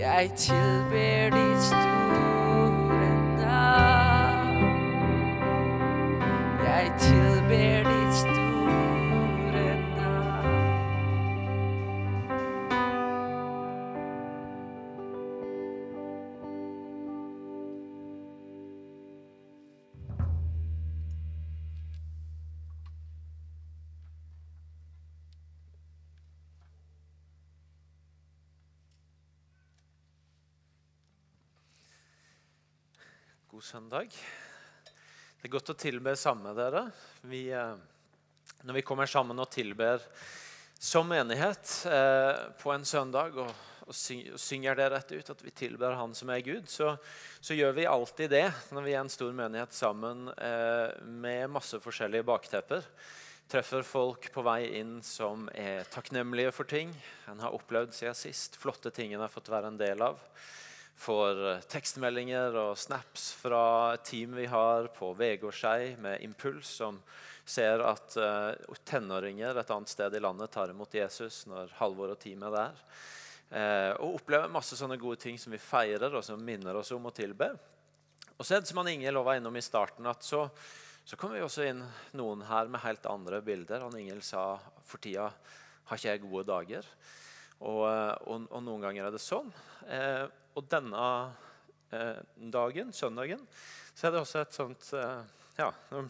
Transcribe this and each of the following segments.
Jeg tilber ditt store God søndag. Det er godt å tilbe sammen med dere. Vi, eh, når vi kommer sammen og tilber som menighet eh, på en søndag og, og, syng, og synger det rett ut, at vi tilber Han som er Gud, så, så gjør vi alltid det når vi er en stor menighet sammen eh, med masse forskjellige baktepper. Treffer folk på vei inn som er takknemlige for ting en har opplevd siden sist. Flotte ting en har fått være en del av får eh, tekstmeldinger og snaps fra team vi har på Vegårshei med Impuls, som ser at uh, tenåringer et annet sted i landet tar imot Jesus når Halvor og teamet er der. Uh, og opplever masse sånne gode ting som vi feirer, og som minner oss om å tilbe. Og så er det som Ingel var innom i starten, at så, så kommer vi også inn noen her med helt andre bilder. Han Ingel sa for tida har ikke jeg gode dager. Og, og, og noen ganger er det sånn. Eh, og denne eh, dagen, søndagen, så er det også et sånt eh, Ja, nå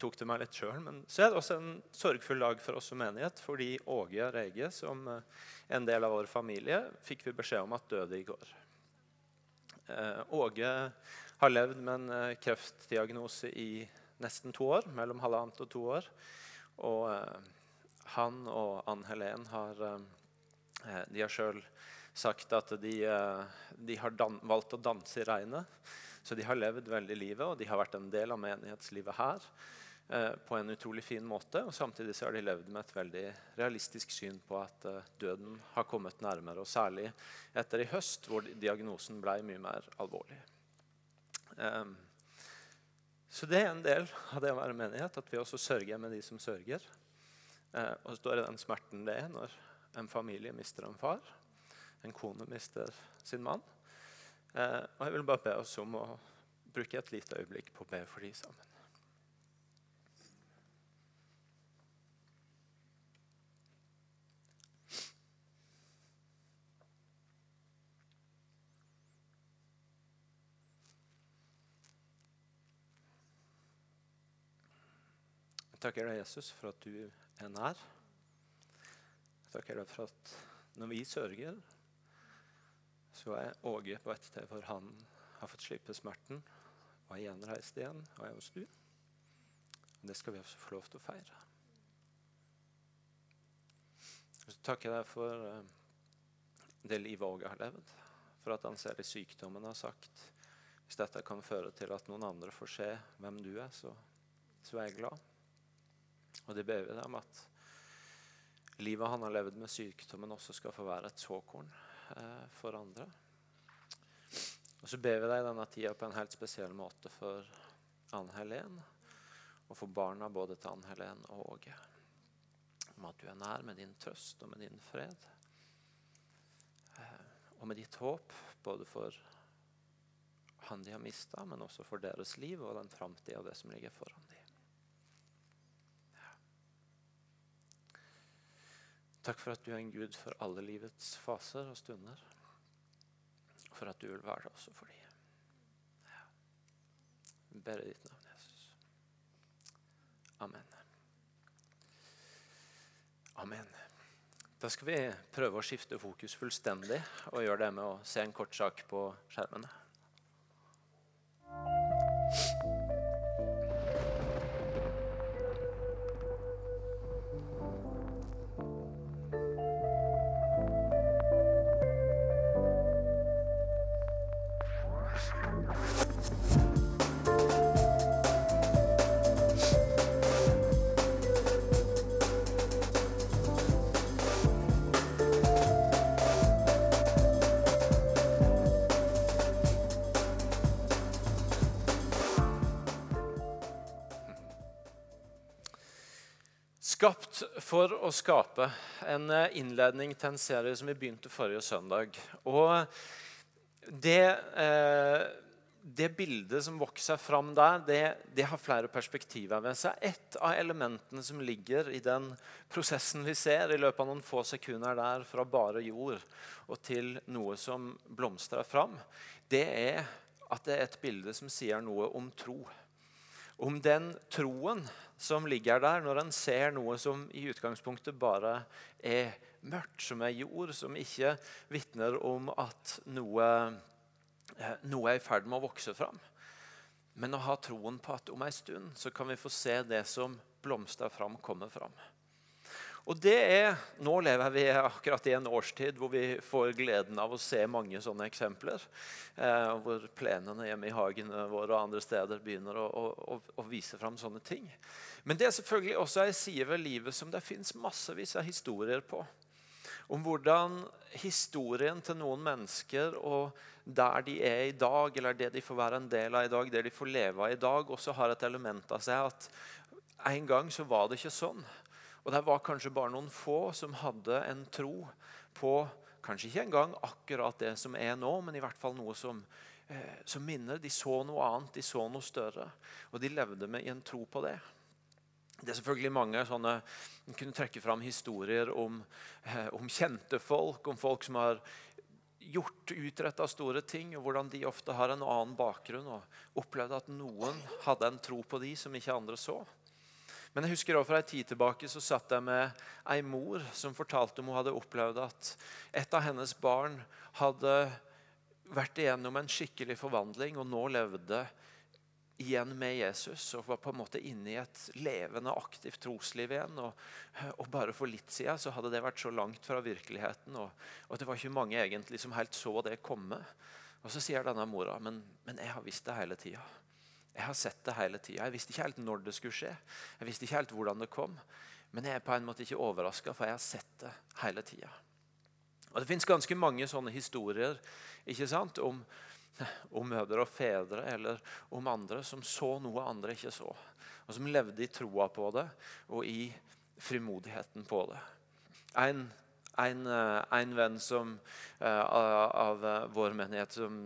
tok det meg litt sjøl, men så er det også en sorgfull dag for oss som menighet. Fordi Åge Reige, som eh, en del av vår familie, fikk vi beskjed om at døde i går. Åge har levd med en kreftdiagnose i nesten to år, mellom halvannet og to år. Og han og Ann Helen har De har sjøl sagt at de, eh, de har valgt å danse i regnet. Så de har levd veldig livet, og de har vært en del av menighetslivet her. Eh, på en utrolig fin måte, og Samtidig så har de levd med et veldig realistisk syn på at eh, døden har kommet nærmere. og Særlig etter i høst, hvor diagnosen ble mye mer alvorlig. Eh, så det er en del av det å være menighet, at vi også sørger med de som sørger. Og så er det den smerten det er når en familie mister en far en kone mister sin mann. Eh, og Jeg vil bare be oss om å bruke et lite øyeblikk på å be for de sammen. Jeg takker deg, Jesus, for at du er nær. Jeg takker deg for at når vi sørger, så er Åge på et sted hvor han har fått slippe smerten og er gjenreist igjen og er hos du. Det skal vi også få lov til å feire. Så takker jeg deg for uh, det livet Åge har levd. For at han ser i sykdommen har sagt hvis dette kan føre til at noen andre får se hvem du er, så, så er jeg glad. Og det ber vi deg om at livet han har levd med sykdommen, også skal få være et såkorn eh, for andre. Og så ber vi deg denne tida på en helt spesiell måte for Ann Helen og for barna både til Ann Helen og Åge. Om at du er nær med din trøst og med din fred. Eh, og med ditt håp både for han de har mista, men også for deres liv og den framtida og det som ligger foran Takk for at du er en Gud for alle livets faser og stunder. Og for at du vil være det også for dem. Ja. Ber i ditt navn, Jesus. Amen. Amen. Da skal vi prøve å skifte fokus fullstendig og gjøre det med å se en kort sak på skjermene. Skapt for å skape. En eh, innledning til en serie som vi begynte forrige søndag. Og det, eh, det bildet som vokser fram der, det, det, har flere perspektiver ved seg. Et av elementene som ligger i den prosessen vi ser i løpet av noen få sekunder der, fra bare jord og til noe som blomstrer fram, det er at det er et bilde som sier noe om tro. Om den troen som ligger der når en ser noe som i utgangspunktet bare er mørkt, som er jord, som ikke vitner om at noe, eh, noe er i ferd med å vokse fram. Men å ha troen på at om en stund så kan vi få se det som blomstrer fram, komme fram. Og det er, Nå lever vi akkurat i en årstid hvor vi får gleden av å se mange sånne eksempler. Eh, hvor plenene hjemme i hagen våre og andre steder begynner å, å, å vise fram sånne ting. Men det er selvfølgelig også en side ved livet som det fins massevis av historier på. Om hvordan historien til noen mennesker og der de er i dag, eller det de får være en del av i dag, det de får leve av i dag, også har et element av seg at en gang så var det ikke sånn. Og det var kanskje bare noen få som hadde en tro på kanskje ikke engang akkurat det som er nå, men i hvert fall noe som, eh, som minner. De så noe annet, de så noe større, og de levde med i en tro på det. Det er selvfølgelig mange sånne, Man kunne trekke fram historier om, eh, om kjente folk, om folk som har gjort, utretta store ting, og hvordan de ofte har en annen bakgrunn og opplevde at noen hadde en tro på de som ikke andre så. Men jeg husker også fra en tid tilbake så satt jeg med ei mor som fortalte om hun hadde opplevd at et av hennes barn hadde vært igjennom en skikkelig forvandling og nå levde igjen med Jesus og var på en måte inne i et levende, aktivt trosliv igjen. Og, og bare for litt siden så hadde det vært så langt fra virkeligheten. Og, og det var ikke mange egentlig som helt så det komme. Og så sier denne mora men, men jeg har visst det hele tida. Jeg har sett det hele tida. Jeg visste ikke helt når det skulle skje. Jeg visste ikke helt hvordan det kom. Men jeg er på en måte ikke overraska, for jeg har sett det hele tida. Det fins ganske mange sånne historier ikke sant, om, om mødre og fedre eller om andre som så noe andre ikke så. Og som levde i troa på det og i frimodigheten på det. En en, eh, en, venn som, uh, av uh, vår menighet som,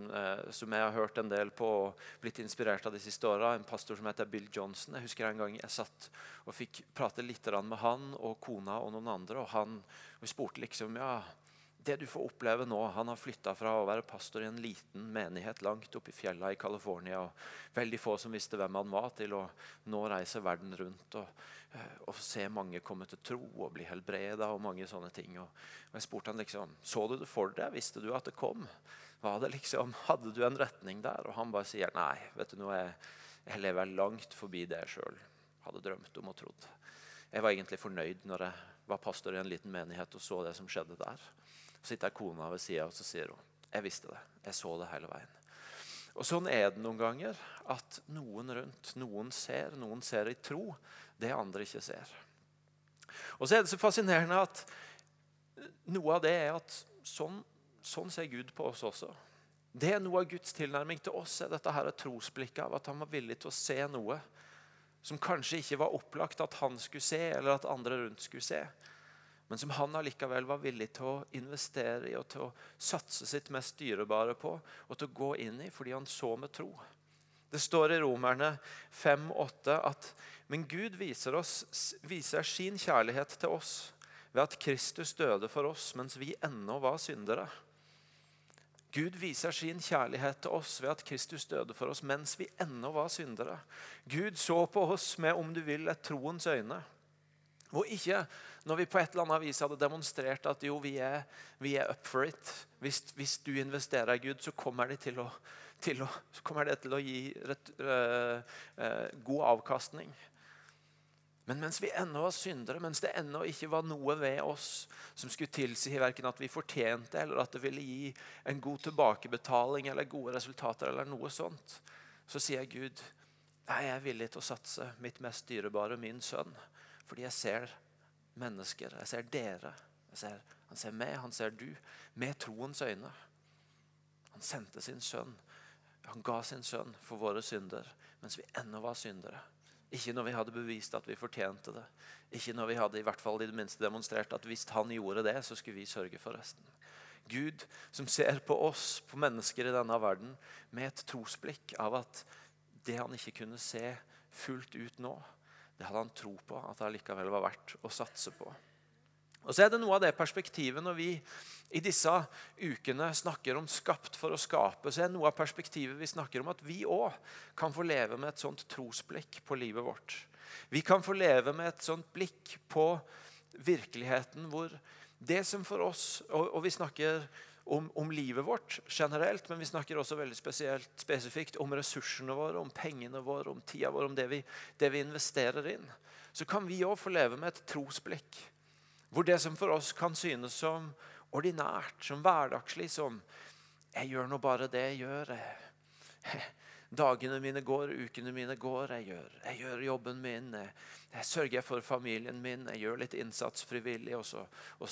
som, jeg har hørt en del på og blitt inspirert av de siste åra. En pastor som heter Bill Johnson. Jeg husker en gang jeg satt og fikk prate litt med han og kona og noen andre. og han og spurte liksom ja, det du får oppleve nå Han har flytta fra å være pastor i en liten menighet langt oppe i fjella i California. og Veldig få som visste hvem han var, til å nå reise verden rundt. og Eh, og se mange komme til tro og bli helbreda og mange sånne ting. Og, jeg spurte han liksom Så du det for deg? Visste du at det kom? Det liksom, Hadde du en retning der? Og han bare sier nei. vet du noe, jeg lever langt forbi det jeg sjøl hadde drømt om og trodd. Jeg var egentlig fornøyd når jeg var pastor i en liten menighet og så det som skjedde der. Så sitter kona ved sida og så sier hun jeg visste det. Jeg så det hele veien. Og Sånn er det noen ganger. At noen rundt, noen ser, noen ser i tro det andre ikke ser. Og så er det så fascinerende at noe av det er at sånn, sånn ser Gud på oss også. Det er Noe av Guds tilnærming til oss er dette her trosblikket av at han var villig til å se noe som kanskje ikke var opplagt at han skulle se, eller at andre rundt skulle se. Men som han allikevel var villig til å investere i og til å satse sitt mest dyrebare på og til å gå inn i fordi han så med tro. Det står i Romerne 5,8 at men Gud viser, oss, viser sin kjærlighet til oss ved at Kristus døde for oss mens vi ennå var syndere. Gud viser sin kjærlighet til oss ved at Kristus døde for oss mens vi ennå var syndere. Gud så på oss med om du vil, et troens øyne. Og ikke når vi på et eller annet vis hadde demonstrert at jo, vi er, vi er up for it. Hvis, hvis, du investerer i Gud, så kommer det til å å, kommer det til å gi rett, øh, øh, god avkastning. Men mens vi ennå var syndere, mens det ennå ikke var noe ved oss som skulle tilsi verken at vi fortjente eller at det ville gi en god tilbakebetaling eller gode resultater, eller noe sånt, så sier Gud nei, jeg er villig til å satse mitt mest dyrebare, min sønn, fordi jeg ser mennesker. Jeg ser dere. Jeg ser, han ser meg, han ser du, med troens øyne. Han sendte sin sønn han ga sin sønn for våre synder mens vi ennå var syndere. Ikke når vi hadde bevist at vi fortjente det. Ikke når vi hadde i hvert fall i det minste demonstrert at hvis han gjorde det, så skulle vi sørge for resten. Gud som ser på oss, på mennesker i denne verden, med et trosblikk av at det han ikke kunne se fullt ut nå, det hadde han tro på at det allikevel var verdt å satse på. Og så er det noe av det perspektivet når vi i disse ukene snakker om 'skapt for å skape', så er det noe av perspektivet vi snakker om at vi òg kan få leve med et sånt trosblikk på livet vårt. Vi kan få leve med et sånt blikk på virkeligheten hvor det som for oss Og, og vi snakker om, om, livet vårt generelt, men vi snakker også veldig spesielt, spesifikt om ressursene våre, om pengene våre, om tida vår, om det vi, det vi investerer inn. Så kan vi òg få leve med et trosblikk hvor det som for oss kan synes som ordinært, som hverdagslig, som Jeg gjør nå bare det jeg gjør. Dagene mine går, ukene mine går. Jeg gjør, jeg gjør jobben min. Jeg, jeg, sørger for familien min. Jeg gjør litt innsats frivillig. Og så,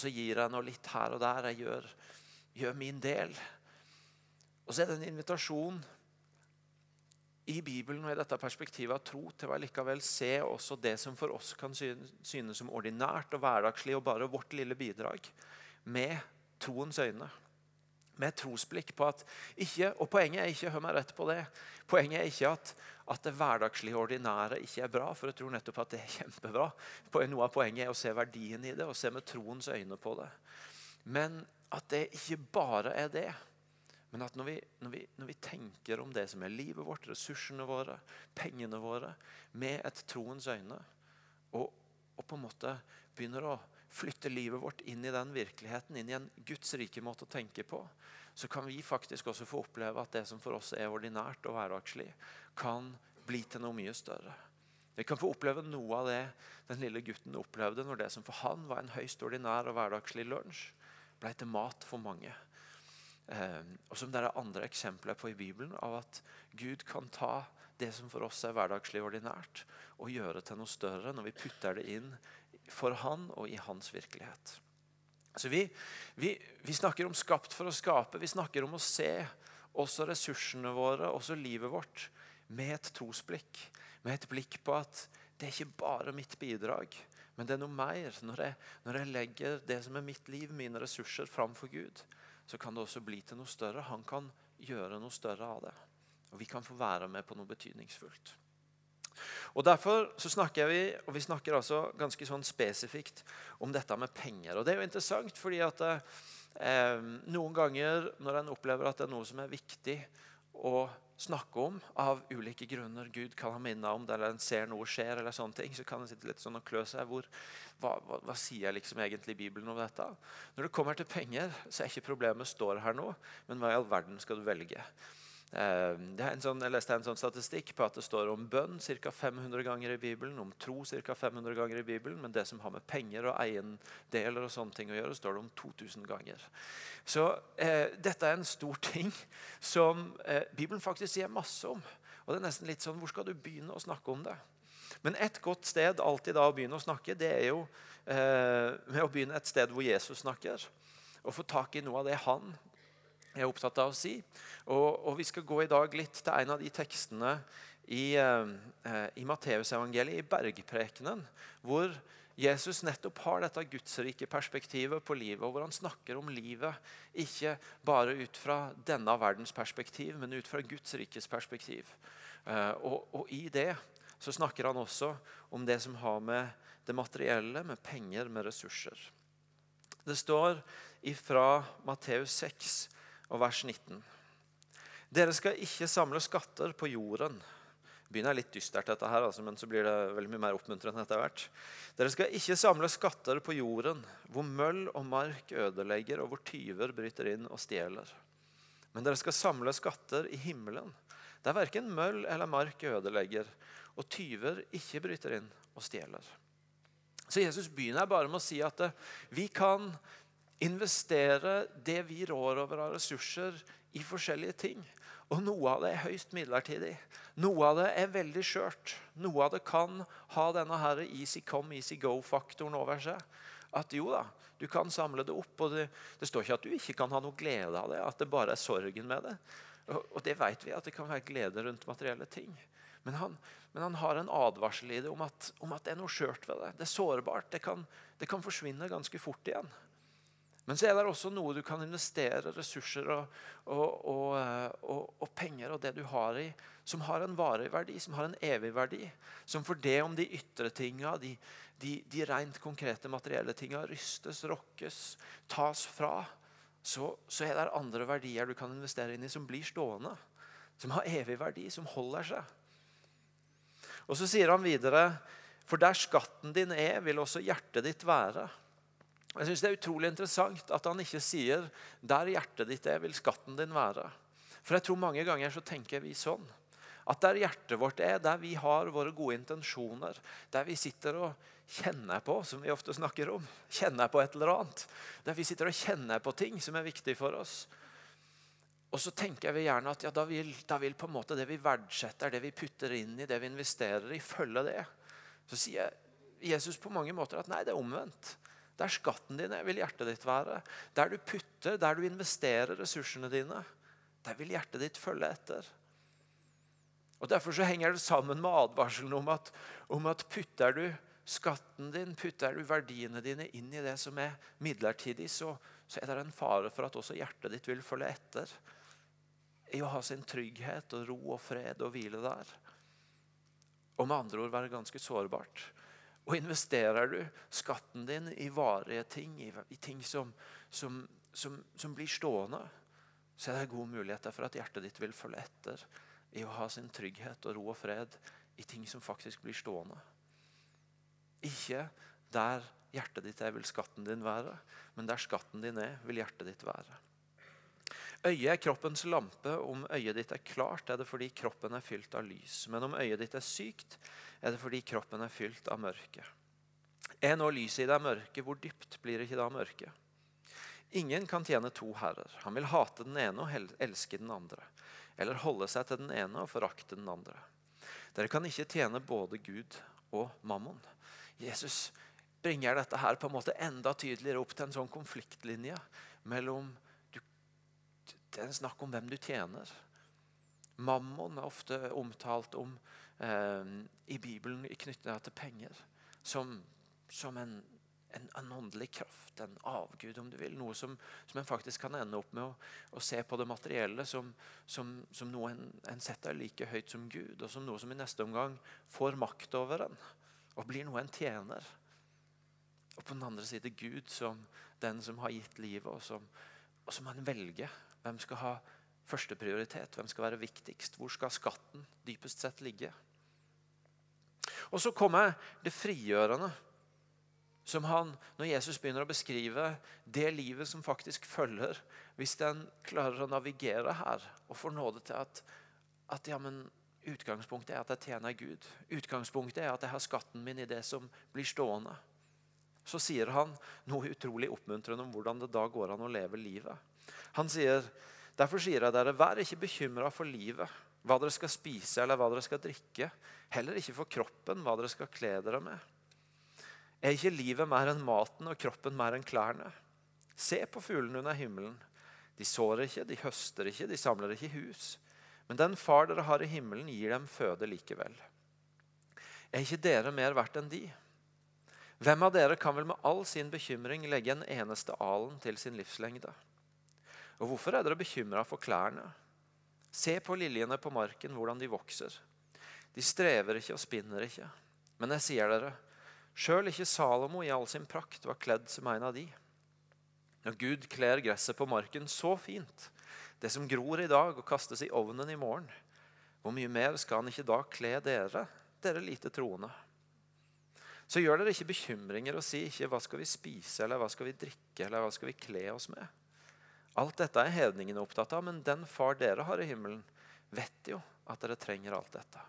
gir jeg noe litt her og der. Jeg gjør, gjør min del. Og så er det en invitasjon i Bibelen og i dette perspektivet av tro til å likevel se også det som for oss kan synes som ordinært og hverdagslig og bare vårt lille bidrag, med troens øyne. Med trosblikk på at ikke, Og poenget er ikke hør meg rett på det, poenget er ikke at, at det hverdagslige og ordinære ikke er bra, for jeg tror nettopp at det er kjempebra. Noe av poenget er å se verdien i det og se med troens øyne på det. Men at det ikke bare er det. Men at når vi, når, vi, når vi, tenker om det som er livet vårt, ressursene våre, pengene våre, med et troens øyne, og, og, på en måte begynner å flytte livet vårt inn i den virkeligheten, inn i en Guds rike måte å tenke på, så kan vi faktisk også få oppleve at det som for oss er ordinært og hverdagslig, kan bli til noe mye større. Vi kan få oppleve noe av det den lille gutten opplevde når det som for han var en høyst ordinær og hverdagslig lunsj, ble til mat for mange. Eh, og som det er andre eksempler på i Bibelen, av at Gud kan ta det som for oss er hverdagslig ordinært, og gjøre til noe større når vi putter det inn for Han og i Hans virkelighet. Så vi, vi, vi snakker om skapt for å skape. Vi snakker om å se også ressursene våre, også livet vårt, med et trosblikk. Med et blikk på at det er ikke bare mitt bidrag, men det er noe mer. Når jeg, når jeg legger det som er mitt liv, mine ressurser, framfor Gud, så kan det også bli til noe større. Han kan gjøre noe større av det. Og vi kan få være med på noe betydningsfullt. Og Derfor så snakker vi og vi snakker altså ganske sånn spesifikt om dette med penger. Og Det er jo interessant, fordi at eh, noen ganger når en opplever at det er noe som er viktig å snakke om av ulike grunner. Gud kan ha minnet om det, eller en ser noe skjer, eller sånne ting, så kan en sitte litt sånn og klø seg. Hvor, hva, hva, hva, sier liksom egentlig Bibelen om dette? Når det kommer til penger, så er ikke problemet står her nå, men hva i all verden skal du velge? Eh, sånn, jeg leste en sånn statistikk på at det står om bønn ca. 500 ganger i Bibelen, om tro ca. 500 ganger i Bibelen, men det som har med penger og eiendeler og sånne ting å gjøre, står det om 2000 ganger. Så eh, dette er en stor ting som eh, Bibelen faktisk sier masse om. Og det er nesten litt sånn, Hvor skal du begynne å snakke om det? Men et godt sted alltid da å begynne å snakke, det er jo eh, med å begynne et sted hvor Jesus snakker. Og få tak i noe av det han er opptatt av å si. Og, og, Vi skal gå i dag litt til en av de tekstene i, eh, i Matteusevangeliet, i bergprekenen, hvor Jesus nettopp har dette gudsrike perspektivet på livet, og hvor han snakker om livet ikke bare ut fra denne verdens perspektiv, men ut fra Guds rikes perspektiv. Eh, og, og, I det så snakker han også om det som har med det materielle, med penger, med ressurser. Det står ifra Matteus 6 og vers 19. Dere skal ikke samle skatter på jorden. Det begynner litt dystert, dette her, altså, men så blir det veldig mye mer oppmuntrende etter hvert. Dere skal ikke samle skatter på jorden, hvor møll og mark ødelegger, og hvor tyver bryter inn og stjeler. Men dere skal samle skatter i himmelen, der verken møll eller mark ødelegger, og tyver ikke bryter inn og stjeler. Så Jesus begynner bare med å si at vi kan investere det vi rår over av ressurser, i forskjellige ting. Og noe av det er høyst midlertidig. Noe av det er veldig skjørt. Noe av det kan ha denne her easy come, easy go-faktoren over seg. At jo da, du kan samle det opp. og det, det, står ikke at du ikke kan ha noe glede av det. At det bare er sorgen med det. Og, og det vet vi, at det kan være glede rundt materielle ting. Men han, men han har en advarsel i det om at, om at det er noe skjørt ved det. Det er sårbart. Det kan, det kan forsvinne ganske fort igjen. Men så er det også noe du kan investere ressurser og, og, og, og, og, penger og det du har i, som har en varig verdi, som har en evig verdi. Som for det om de ytre tinga, de, de, de rent konkrete materielle tinga, rystes, rokkes, tas fra, så, så, er det andre verdier du kan investere inn i som blir stående. Som har evig verdi, som holder seg. Og så sier han videre For der skatten din er, vil også hjertet ditt være. Jeg synes Det er utrolig interessant at han ikke sier 'der hjertet ditt er, vil skatten din være'. For jeg tror mange ganger så tenker vi sånn. At der hjertet vårt er, der vi har våre gode intensjoner, der vi sitter og kjenner på, som vi ofte snakker om, kjenner på et eller annet, der vi sitter og kjenner på ting som er viktig for oss. Og så tenker vi gjerne at ja, da, vil, da vil på en måte det vi verdsetter, det vi putter inn i, det vi investerer i, følge det. Så sier Jesus på mange måter at nei, det er omvendt. Der skatten din vil hjertet ditt være. Der du putter, der du investerer ressursene dine, der vil hjertet ditt følge etter. Og Derfor så henger det sammen med advarselen om at, om at putter du skatten din, putter du verdiene dine inn i det som er midlertidig, så, så er det en fare for at også hjertet ditt vil følge etter. I å ha sin trygghet og ro og fred og hvile der. Og med andre ord være ganske sårbart. Og investerer du skatten din i varige ting, i, i ting som, som, som, som, blir stående, så er det gode muligheter for at hjertet ditt vil følge etter i å ha sin trygghet og ro og fred i ting som faktisk blir stående. Ikke der hjertet ditt er, vil skatten din være, men der skatten din er, vil hjertet ditt være. Øyet er kroppens lampe. Om øyet ditt er klart, er det fordi kroppen er fylt av lys. Men om øyet ditt er sykt, er det fordi kroppen er fylt av mørke. Er nå lyset i deg mørke, hvor dypt blir det ikke da mørke? Ingen kan tjene to herrer. Han vil hate den ene og elske den andre. Eller holde seg til den ene og forakte den andre. Dere kan ikke tjene både Gud og mammon. Jesus bringer dette her på en måte enda tydeligere opp til en sånn konfliktlinje mellom det er snakk om hvem du tjener. Mammon er ofte omtalt om eh, i Bibelen knyttet til penger. Som, som en, en, en, åndelig kraft, en avgud, om du vil. Noe som, som en faktisk kan ende opp med å, å se på det materielle som, som, som noe en, en, setter like høyt som Gud, og som noe som i neste omgang får makt over en, og blir noe en tjener. Og på den andre side Gud som den som har gitt livet, og som, og som han velger hvem skal ha førsteprioritet? Hvem skal være viktigst? Hvor skal skatten dypest sett ligge? Og så kommer det frigjørende. Som han, når Jesus begynner å beskrive det livet som faktisk følger, hvis den klarer å navigere her og får nåde til at, at ja, men utgangspunktet er at jeg tjener Gud. Utgangspunktet er at jeg har skatten min i det som blir stående. Så sier han noe utrolig oppmuntrende om hvordan det da går an å leve livet. Han sier, derfor sier jeg dere, vær ikke bekymra for livet, hva dere skal spise eller hva dere skal drikke. Heller ikke for kroppen, hva dere skal kle dere med. Er ikke livet mer enn maten og kroppen mer enn klærne? Se på fuglene under himmelen. De sår ikke, de høster ikke, de samler ikke hus. Men den far dere har i himmelen, gir dem føde likevel. Er ikke dere mer verdt enn de? Hvem av dere kan vel med all sin bekymring legge en eneste alen til sin livslengde? Og hvorfor er dere bekymra for klærne? Se på liljene på marken, hvordan de vokser. De strever ikke og spinner ikke. Men jeg sier dere, sjøl ikke Salomo i all sin prakt var kledd som en av de. Når Gud kler gresset på marken så fint, det som gror i dag og kastes i ovnen i morgen, hvor mye mer skal han ikke da kle dere, dere lite troende? Så gjør dere ikke bekymringer og si ikke hva skal vi spise, eller hva skal vi drikke, eller hva skal vi kle oss med? Alt dette er hedningene opptatt av, men den far dere har i himmelen, vet jo at dere trenger alt dette.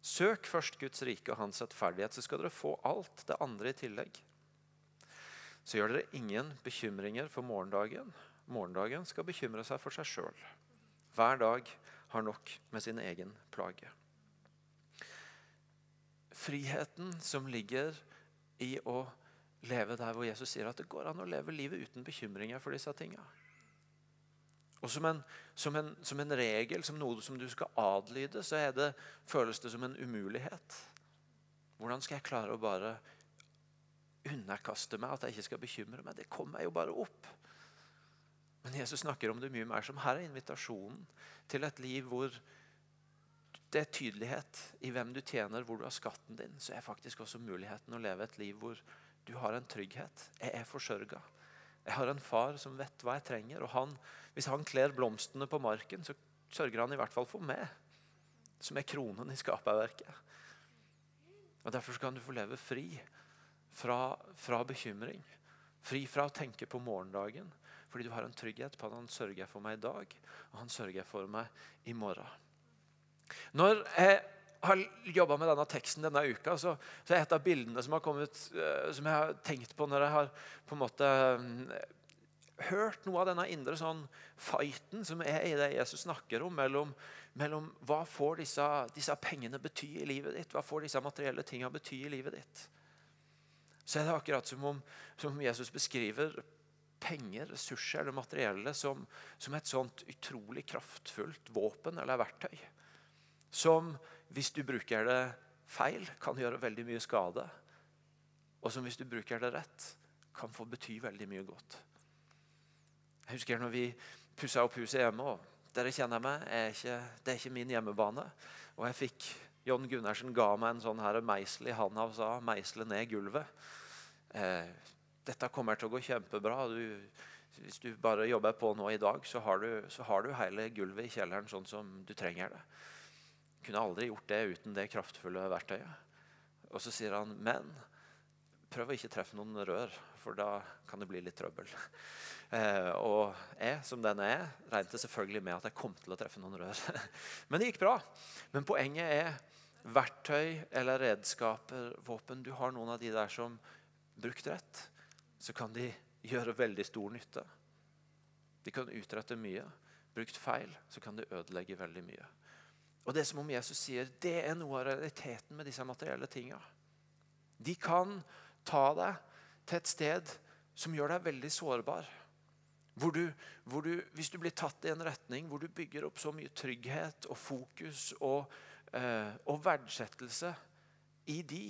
Søk først Guds rike og hans rettferdighet, så skal dere få alt det andre i tillegg. Så gjør dere ingen bekymringer for morgendagen. Morgendagen skal bekymre seg for seg sjøl. Hver dag har nok med sin egen plage. Friheten som ligger i å leve der hvor Jesus sier at det går an å leve livet uten bekymringer for disse tingene. Og som en, som, en, som en, regel, som noe som du skal adlyde, så det, føles det som en umulighet. Hvordan skal jeg klare å bare underkaste meg, at jeg ikke skal bekymre meg? Det kommer jo bare opp. Men Jesus snakker om det mye mer som her er invitasjonen til et liv hvor det er tydelighet i hvem du tjener, hvor du har skatten din. Så er faktisk også muligheten å leve et liv hvor du har en trygghet. Jeg er forsørga. Jeg har en far som vet hva jeg trenger. og han, Hvis han kler blomstene på marken, så sørger han i hvert fall for meg, som er kronen i skaperverket. Og Derfor kan du få leve fri fra, fra bekymring. Fri fra å tenke på morgendagen. Fordi du har en trygghet på at han sørger for meg i dag, og han sørger for meg i morgen. Når jeg har jobba med denne teksten denne uka, så, så, er et av bildene som har kommet, uh, som jeg har tenkt på når jeg har på en måte um, hørt noe av denne indre sånn fighten som er i det Jesus snakker om, mellom, mellom hva får disse, disse, pengene bety i livet ditt, hva får disse materielle tingene bety i livet ditt. Så er det akkurat som om, som om Jesus beskriver penger, ressurser eller materielle som, som et sånt utrolig kraftfullt våpen eller verktøy. Som hvis du bruker det feil, kan gjøre veldig mye skade. Og som hvis du bruker det rett, kan få bety veldig mye godt. Jeg husker når vi pussa opp huset hjemme. og Dere kjenner meg, er ikke, det er ikke min hjemmebane. Og jeg fikk John Gundersen ga meg en sånn her meisel i handa og sa 'meisle ned gulvet'. Eh, dette kommer til å gå kjempebra. Du, hvis du bare jobber på nå i dag, så har, du, så har du hele gulvet i kjelleren sånn som du trenger det. Kunne aldri gjort det uten det kraftfulle verktøyet. Og så sier han, men prøv å ikke treffe noen rør, for da kan det bli litt trøbbel. Eh, og jeg, som den er, regnet selvfølgelig med at jeg kom til å treffe noen rør. men det gikk bra. Men poenget er verktøy eller redskaper, våpen. Du har noen av de der som brukt rett, så kan de gjøre veldig stor nytte. De kan utrette mye. Brukt feil, så kan de ødelegge veldig mye. Og det er som om Jesus sier det er noe av realiteten med disse materielle tinga. De kan ta deg til et sted som gjør deg veldig sårbar. Hvor du, hvor du, hvis du blir tatt i en retning hvor du bygger opp så mye trygghet og fokus og, eh, og verdsettelse i de,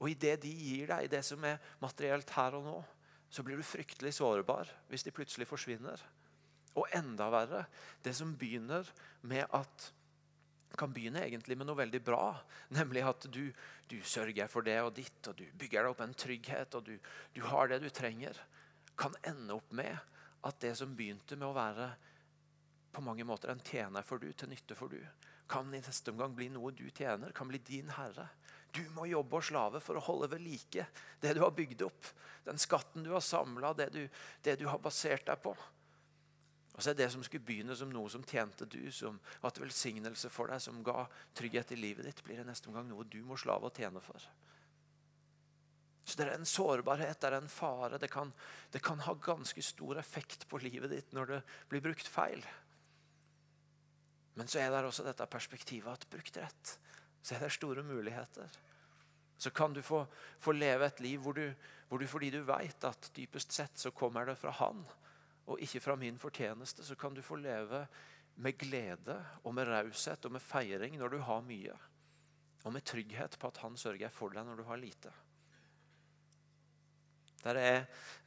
og i det de gir deg, i det som er materielt her og nå, så blir du fryktelig sårbar hvis de plutselig forsvinner. Og enda verre, det som begynner med at kan begynne egentlig med noe veldig bra. Nemlig at du, du, sørger for det og ditt, og du bygger deg opp en trygghet, og du, du, har det du trenger. Kan ende opp med at det som begynte med å være på mange måter en tjener for du, til nytte for du, kan i neste omgang bli noe du tjener, kan bli din herre. Du må jobbe og slave for å holde ved like det du har bygd opp. Den skatten du har samla, det, det du har basert deg på. Og så er Det som skulle begynne som noe som tjente du, som hatt velsignelse for deg, som ga trygghet i livet ditt, blir det neste omgang noe du må slave og tjene for. Så Det er en sårbarhet, det er en fare. Det kan, det kan ha ganske stor effekt på livet ditt når det blir brukt feil. Men så er det også dette perspektivet at brukt rett, så er det store muligheter. Så kan du få, få leve et liv hvor du, hvor du fordi du vet at dypest sett så kommer det fra Han og ikke fra min fortjeneste, så kan du få leve med glede og med raushet og med feiring når du har mye. Og med trygghet på at han sørger for deg når du har lite. Der er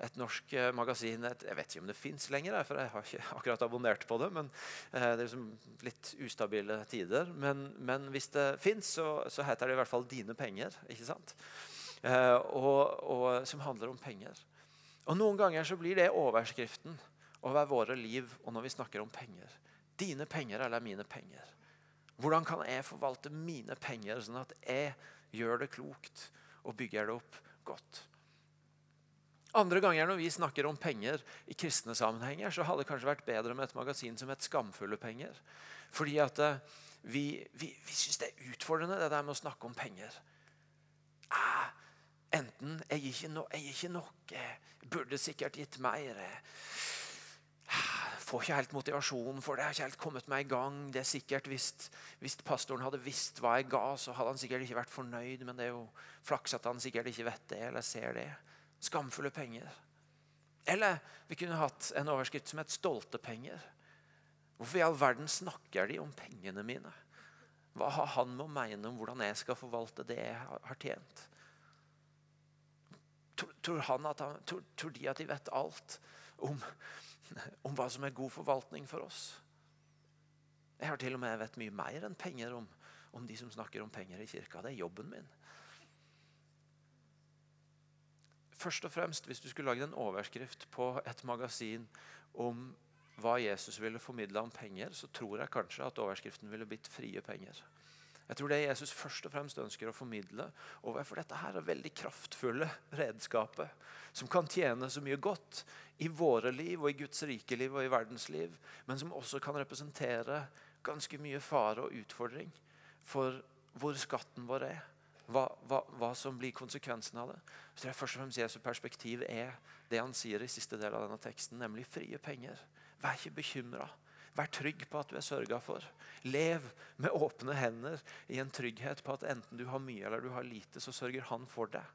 et norsk magasin magasin Jeg vet ikke om det fins lenger, for jeg har ikke akkurat abonnert på det. men eh, Det er liksom litt ustabile tider. Men, men hvis det fins, så, så, heter det i hvert fall 'Dine penger'. ikke sant? Eh, og, og, som handler om penger. Og Noen ganger så blir det overskriften over våre liv og når vi snakker om penger. Dine penger eller mine penger. Hvordan kan jeg forvalte mine penger sånn at jeg gjør det klokt og bygger det opp godt? Andre ganger når vi snakker om penger i kristne sammenhenger, så hadde det kanskje vært bedre med et magasin som het 'Skamfulle penger'. Fordi at eh, vi, vi, vi syns det er utfordrende, det der med å snakke om penger. Ah, Enten jeg gir ikke, no, jeg er ikke nok, jeg burde sikkert gitt mer. Jeg får ikke helt motivasjon for det. Jeg har ikke helt kommet meg i gang. Det er sikkert hvis, hvis pastoren hadde visst hva jeg ga, så hadde han sikkert ikke vært fornøyd. Men det er jo flaks at han sikkert ikke vet det eller ser det. Skamfulle penger. Eller vi kunne hatt en overskrift som het 'stolte penger'. Hvorfor i all verden snakker de om pengene mine? Hva har han med å mene om hvordan jeg skal forvalte det jeg har tjent? Tror, tror, han tror, de at de vet alt om, om, hva som er god forvaltning for oss? Jeg har til og med vet mye mer enn penger om, om de som snakker om penger i kirka. Det er jobben min. Først og fremst, Hvis du skulle lagd en overskrift på et magasin om hva Jesus ville formidle om penger, så tror jeg kanskje at overskriften ville blitt 'frie penger'. Jeg tror det Jesus først og fremst ønsker å formidle, for dette her er veldig kraftfulle redskaper som kan tjene så mye godt i våre liv og i Guds rike liv og i verdens liv, men som også kan representere ganske mye fare og utfordring for hvor skatten vår er hva, hva, hva, som blir konsekvensen av det. Så tror er først og fremst Jesu perspektiv er det han sier i siste del av denne teksten, nemlig frie penger. Vær ikke bekymra. Vær trygg på at du er sørga for. Lev med åpne hender i en trygghet på at enten du har mye eller du har lite, så sørger Han for deg.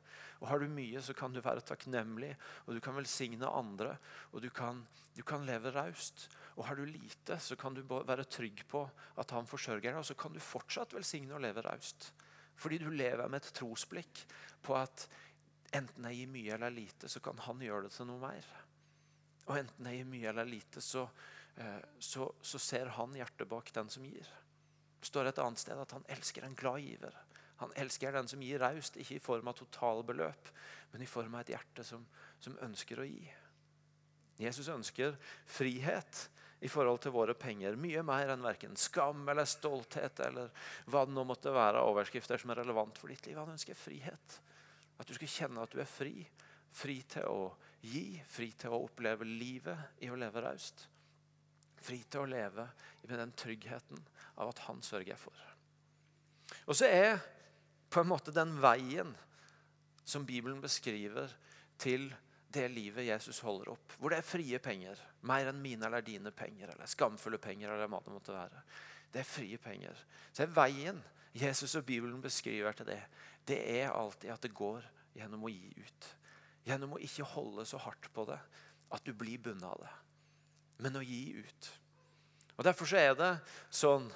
Og Har du mye, så kan du være takknemlig, og du kan velsigne andre. Og du kan, du kan leve raust. Og har du lite, så kan du være trygg på at Han forsørger deg, og så kan du fortsatt velsigne og leve raust. Fordi du lever med et trosblikk på at enten jeg gir mye eller lite, så kan han gjøre det til noe mer. Og enten jeg gir mye eller lite, så, så, så ser han hjertet bak den som gir. Det står et annet sted at han elsker en glad giver. Han elsker den som gir raust, ikke i form av totalbeløp, men i form av et hjerte som, som ønsker å gi. Jesus ønsker frihet i forhold til våre penger. Mye mer enn verken skam eller stolthet eller hva det nå måtte være av overskrifter som er relevant for ditt liv. Han ønsker frihet. At du skal kjenne at du er fri. Fri til å gi, fri til å oppleve livet i å leve raust. Fri til å leve med den tryggheten av at han sørger for. Og så er på en måte den veien som Bibelen beskriver til det livet Jesus holder opp. Hvor det er frie penger. Mer enn mine eller dine penger. Eller skamfulle penger. eller hva Det måtte være. Det er frie penger. Så er veien Jesus og Bibelen beskriver til det, det er alltid at det går gjennom å gi ut. Gjennom å ikke holde så hardt på det at du blir bundet av det. Men å gi ut. Og Derfor så er det sånn,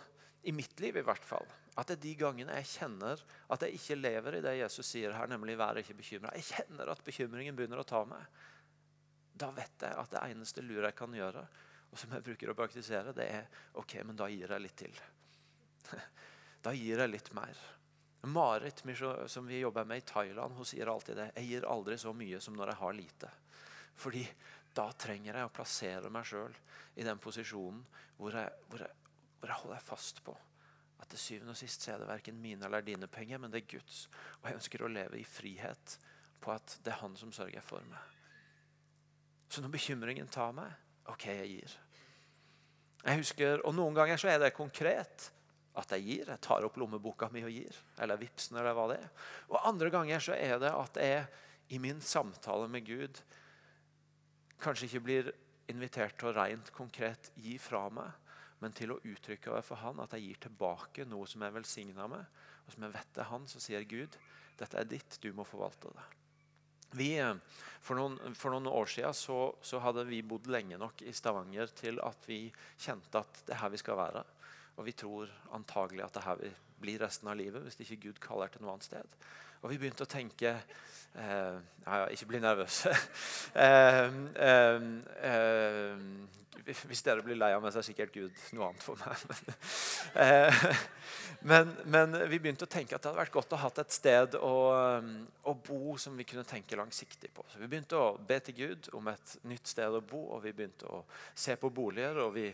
i mitt liv i hvert fall, at det er de gangene jeg kjenner at jeg ikke lever i det Jesus sier her, nemlig 'vær ikke bekymra'. Jeg kjenner at bekymringen begynner å ta meg. Da vet jeg at det eneste lure jeg kan gjøre, og som jeg bruker å praktisere, det er OK, men da gir jeg litt til. Da gir jeg litt mer. Marit, som vi jobber med i Thailand, hun sier alltid det. Jeg gir aldri så mye som når jeg har lite. Fordi da trenger jeg å plassere meg sjøl i den posisjonen hvor jeg, hvor, jeg, hvor jeg holder fast på at til syvende og sist er det verken mine eller dine penger, men det er Guds. Og jeg ønsker å leve i frihet på at det er Han som sørger for meg. Så når bekymringen tar meg, OK, jeg gir. Jeg husker, og Noen ganger så er det konkret at jeg gir. Jeg tar opp lommeboka mi og gir. Eller vipsen, eller hva det er. Og andre ganger så er det at jeg i min samtale med Gud kanskje ikke blir invitert til å rent konkret gi fra meg, men til å uttrykke overfor han at jeg gir tilbake noe som jeg velsigna med, og som jeg vet er han, så sier Gud dette er ditt, du må forvalte det. Vi, for, noen, for noen år siden så, så, hadde vi bodd lenge nok i Stavanger til at vi kjente at det er her vi skal være. Og vi tror antagelig at det er her vi blir resten av livet hvis ikke Gud kaller til noe annet sted. Og vi begynte å tenke eh, ja, Ikke bli nervøs. eh, eh, eh hvis dere blir lei av meg, så er sikkert Gud noe annet for meg. Eh, men, men, vi begynte å tenke at det hadde vært godt å ha et sted å, å, bo som vi kunne tenke langsiktig på. Så Vi begynte å be til Gud om et nytt sted å bo, og vi begynte å se på boliger. og vi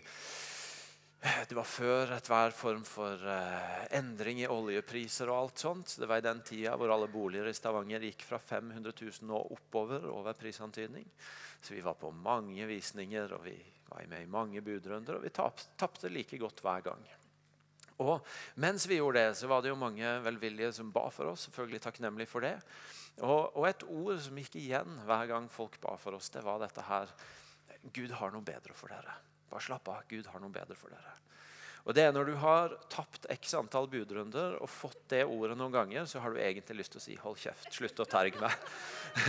det var før ethver form for uh, endring i oljepriser og alt sånt. Det var i den tida hvor alle boliger i Stavanger gikk fra 500 000 og oppover over prisantydning. Så vi var på mange visninger, og vi var med i mange budrunder, og vi tapte like godt hver gang. Og mens vi gjorde det, så var det jo mange velvillige som ba for oss. selvfølgelig takknemlig for det. Og, og, et ord som gikk igjen hver gang folk ba for oss, det var dette her Gud har noe bedre for dere. Bare slapp av. Gud har noe bedre for dere. Og det er Når du har tapt x antall budrunder og fått det ordet noen ganger, så har du egentlig lyst til å si 'hold kjeft, slutt å terge meg'.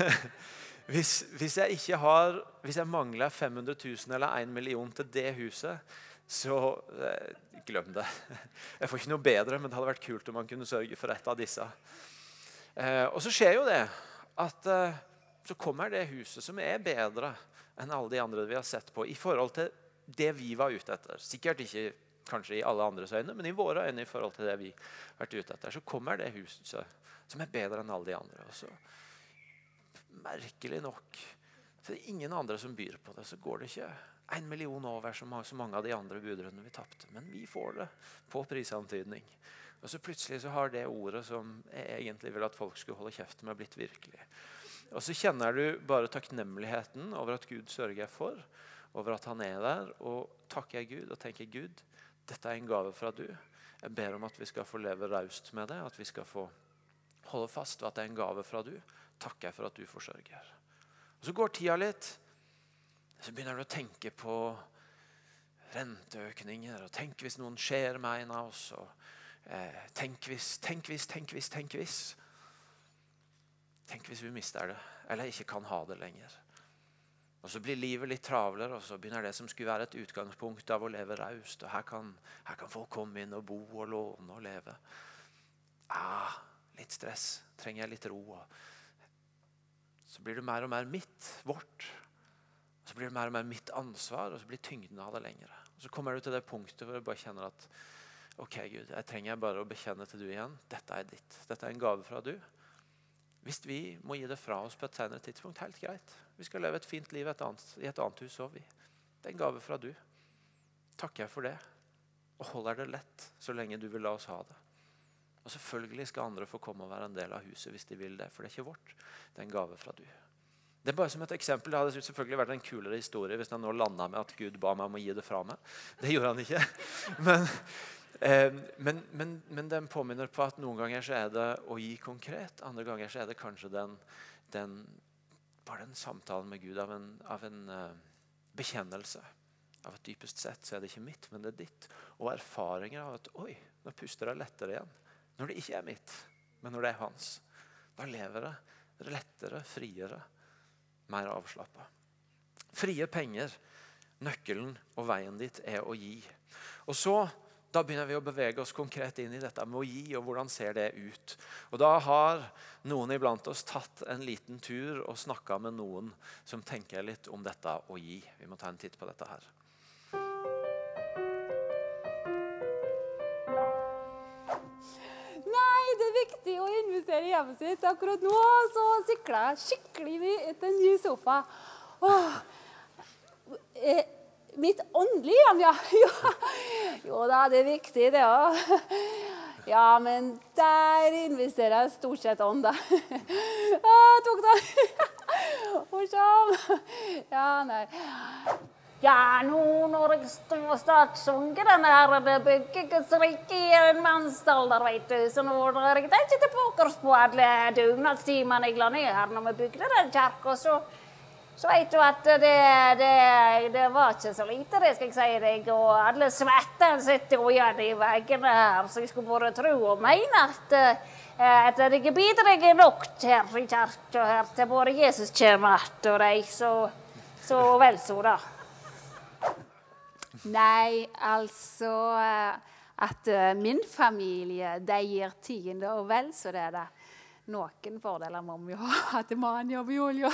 hvis, hvis, jeg ikke har, hvis jeg mangler 500 000 eller 1 million til det huset, så eh, glem det. Jeg får ikke noe bedre, men det hadde vært kult om man kunne sørge for et av disse. Eh, og så skjer jo det at eh, så kommer det huset som er bedre enn alle de andre vi har sett på, i forhold til det vi var ute etter. Sikkert ikke kanskje i alle andres øyne, men i våre øyne i forhold til det vi har vært ute etter. Så kommer det huset som er bedre enn alle de andre. Og så, merkelig nok, så er det ingen andre som byr på det. Så går det ikke en million over som så mange av de andre budrundene vi tapte. Men vi får det på prisantydning. Og så plutselig så har det ordet som jeg egentlig vil at folk skulle holde kjeft med, blitt virkelig. Og så kjenner du bare takknemligheten over at Gud sørger for, over at han er der, og takker Gud og tenker Gud, dette er en gave fra du. Jeg ber om at vi skal få leve raust med det, at vi skal få holde fast ved at det er en gave fra du. Takker jeg for at du forsørger. Og Så går tida litt. Så begynner du å tenke på renteøkninger. og Tenk hvis noen skjer med en av oss. og eh, Tenk hvis, tenk hvis, tenk hvis, tenk hvis. Tenk hvis vi mister det, eller ikke kan ha det lenger. Og Så blir livet litt travlere, og så begynner det som skulle være et utgangspunkt av å leve raust. Her, kan, her kan folk komme inn og bo og låne og leve. Ah, litt stress. Trenger jeg litt ro? Så blir det mer og mer mitt, vårt. Så blir det mer og mer mitt ansvar, og så blir tyngden av det lengre. Og Så kommer du til det punktet hvor du bare kjenner at OK, Gud, jeg trenger bare å bekjenne til du igjen. Dette er ditt. Dette er en gave fra du. Hvis vi må gi det fra oss på et senere tidspunkt, helt greit. Vi skal leve et fint liv et annet, i et annet hus òg, vi. Det er en gave fra du. Takker jeg for det. Og holder det lett så lenge du vil la oss ha det. Og selvfølgelig skal andre få komme og være en del av huset hvis de vil det. For det er ikke vårt. Det er en gave fra du. Det er bare som et eksempel. Det hadde selvfølgelig vært en kulere historie hvis den nå landa med at Gud ba meg om å gi det fra meg. Det gjorde han ikke. Men, men, men, men, den påminner på at noen ganger så er det å gi konkret. Andre ganger så er det kanskje den, den bare den samtalen med Gud av en, av en uh, bekjennelse. Av at dypest sett så er det ikke mitt, men det er ditt. Og erfaringer av at oi, nå puster jeg lettere igjen. Når det ikke er mitt, men når det er hans. Da lever det lettere, friere, mer avslappa. Frie penger, nøkkelen og veien dit er å gi. Og så da begynner vi å bevege oss konkret inn i dette med å gi, og hvordan ser det ut. Og Da har noen iblant oss tatt en liten tur og snakka med noen som tenker litt om dette å gi. Vi må ta en titt på dette her. Nei, det er viktig å investere i hjemmet sitt. Akkurat nå så sikler jeg skikkelig mye etter en ny sofa. Åh. Eh, mitt åndelige hjem, ja. Jo, Jo da, det er viktig, det òg. Ja, men der investerer jeg stort sett ånd, da. Ah, tok det. Morsom. Ja, nei. Ja, nå når jeg står og startsunger den her det bygget Guds rike i en mannsalder, veit du, så nå drar jeg ikke tilbake på alle dugnadstimene jeg la ned her når vi bygde den kirka, så så vet du at det, det, det, var ikke så lite, det skal jeg si deg. Og alle svettene sitter jo igjen i veggene her, så jeg skulle bare tro og mene at, eh, at jeg bidrar nok her i kirka her til både Jesus kommer og de, så, så vel så, da. Nei, altså eh, At eh, min familie de gir tiende, og vel så det. da noen fordeler må vi ha. At mannen jobber i olja.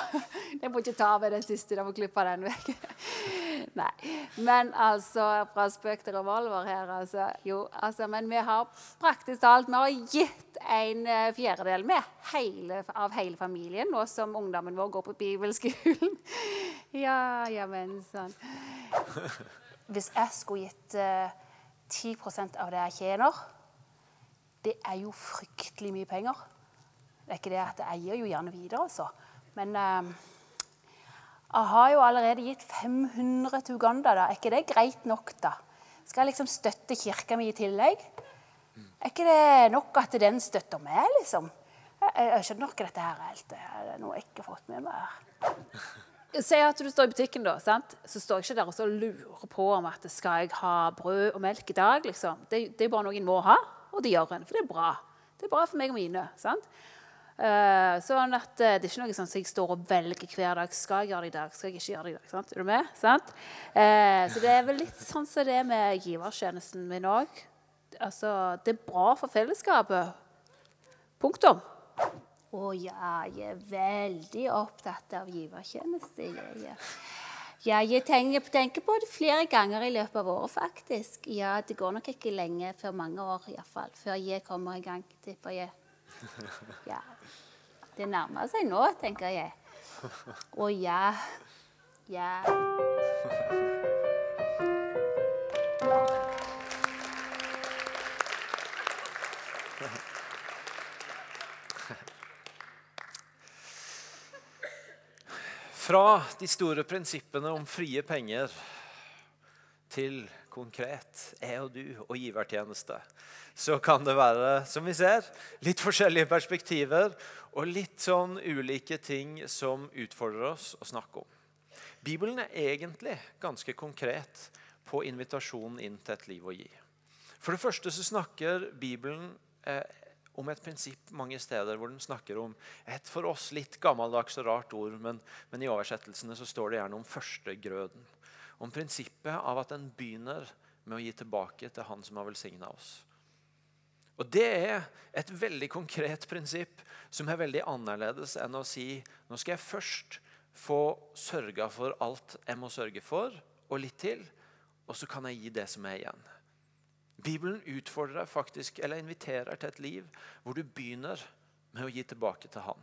Jeg må ikke ta med den siste. Jeg må klippe den vekk. Nei. Men altså, fra spøk til revolver her, altså. Jo, altså, men vi har praktisk talt vi har gitt en eh, fjerdedel med hele, av hele familien, nå som ungdommen vår går på bibelskolen. Ja, ja, men sånn. Hvis jeg skulle gitt uh, eh, 10% av det jeg tjener, det er jo fryktelig mye penger. Det er ikke det at jeg gir jo gjerne videre, altså. Men eh, jeg har jo allerede gitt 500 til Uganda. da. Er ikke det greit nok, da? Skal jeg liksom støtte kirka mi i tillegg? Er ikke det nok at den støtter meg, liksom? Jeg, jeg skjønner ikke dette her helt. Det er noe jeg ikke har fått med meg. her. Si at du står i butikken, da. sant? Så står jeg ikke der og lurer på om at skal jeg ha brød og melk i dag. liksom. Det, det er bare noe en må ha, og det gjør en. For det er bra. Det er bra for meg og mine. sant? Sånn at eh, Det er ikke noe sånn som jeg står og velger hver dag. Skal jeg gjøre det i dag? Skal jeg ikke gjøre det i dag? Sant? Er du med? Sant? Eh, så det er vel litt sånn som det er med givertjenesten min òg. Altså, det er bra for fellesskapet. Punktum. Å ja, jeg er veldig opptatt av givertjeneste. Jeg. Ja, jeg tenker, tenker på det flere ganger i løpet av året, faktisk. Ja, Det går nok ikke lenge før mange år, iallfall, før jeg kommer i gang. tipper jeg. Ja. Det nærmer seg nå, tenker jeg. Å ja. Ja. Fra de store prinsippene om frie penger til konkret jeg og du og givertjeneste, så kan det være, som vi ser, litt forskjellige perspektiver og litt sånn ulike ting som utfordrer oss å snakke om. Bibelen er egentlig ganske konkret på invitasjonen inn til et liv å gi. For det første så snakker Bibelen eh, om et prinsipp mange steder hvor den snakker om et for oss litt gammeldags og rart ord, men, men i oversettelsene så står det gjerne om førstegrøden. Om prinsippet av at en begynner med å gi tilbake til Han som har velsigna oss. Og Det er et veldig konkret prinsipp som er veldig annerledes enn å si nå skal jeg først få sørga for alt jeg må sørge for, og litt til, og så kan jeg gi det som er igjen. Bibelen utfordrer faktisk, eller inviterer til et liv hvor du begynner med å gi tilbake til Han.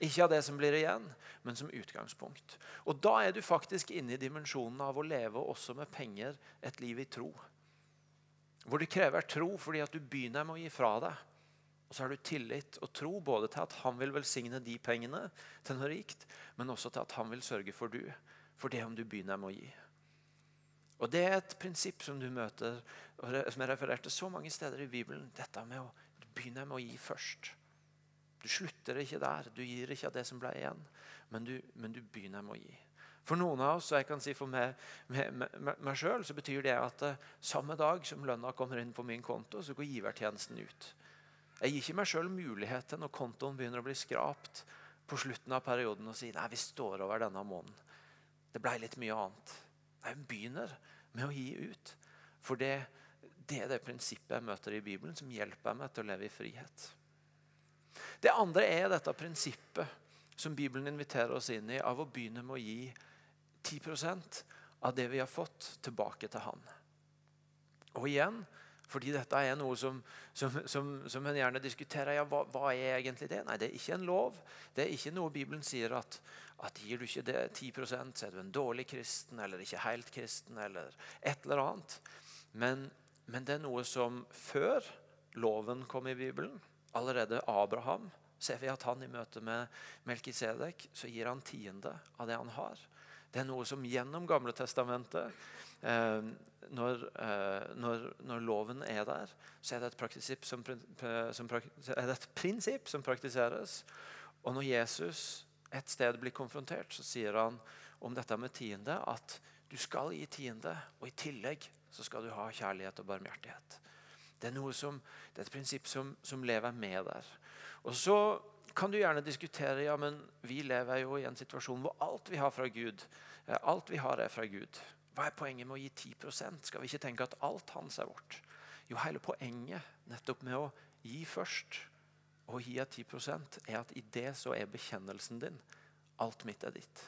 Ikke av det som blir igjen, men som utgangspunkt. Og Da er du faktisk inne i dimensjonen av å leve også med penger et liv i tro. Hvor det krever tro fordi at du begynner med å gi fra deg. Og så har du tillit og tro både til at han vil velsigne de pengene til noe rikt, men også til at han vil sørge for du, for det om du begynner med å gi. Og Det er et prinsipp som du møter, som er referert så mange steder i Bibelen. Dette med å begynne med å gi først. Du slutter ikke der. Du gir ikke av det som ble igjen, men du, men du begynner med å gi. For noen av oss, og jeg kan si for meg, meg, meg, meg selv, så betyr det at uh, samme dag som lønna kommer inn på min konto, så går givertjenesten ut. Jeg gir ikke meg sjøl muligheten når kontoen begynner å bli skrapt på slutten av perioden og si nei, vi står over denne måneden. Det ble litt mye annet. Nei, Hun begynner med å gi ut. For det, det, er det prinsippet jeg møter i Bibelen, som hjelper meg til å leve i frihet. Det andre er dette prinsippet som Bibelen inviterer oss inn i, av å begynne med å gi 10% av det vi har fått, tilbake til Han. Og igjen, fordi dette er noe som, som, som, som en gjerne diskuterer. Ja, hva, hva, er egentlig det? Nei, det er ikke en lov. Det er ikke noe Bibelen sier at, at gir du ikke det 10 så er du en dårlig kristen eller ikke helt kristen eller et eller annet. Men, men det er noe som før loven kom i Bibelen, allerede Abraham, ser vi at han i møte med Melkisedek så gir han tiende av det han har. Det er noe som gjennom Gamle testamentet Eh, når, eh, når, når, loven er der, så er det, et som, som, er det et prinsipp som praktiseres. Og når Jesus et sted blir konfrontert, så sier han om dette med tiende at du skal gi tiende, og i tillegg så skal du ha kjærlighet og barmhjertighet. Det er, som, det er et prinsipp som, som lever med der. Og så kan du gjerne diskutere ja, men vi lever jo i en situasjon hvor alt vi har fra Gud, eh, alt vi har er fra Gud. Hva er poenget med å gi 10% Skal vi ikke tenke at alt hans er vårt? Jo, hele poenget nettopp med å gi først og gi av 10% er at i det så er bekjennelsen din alt mitt er ditt.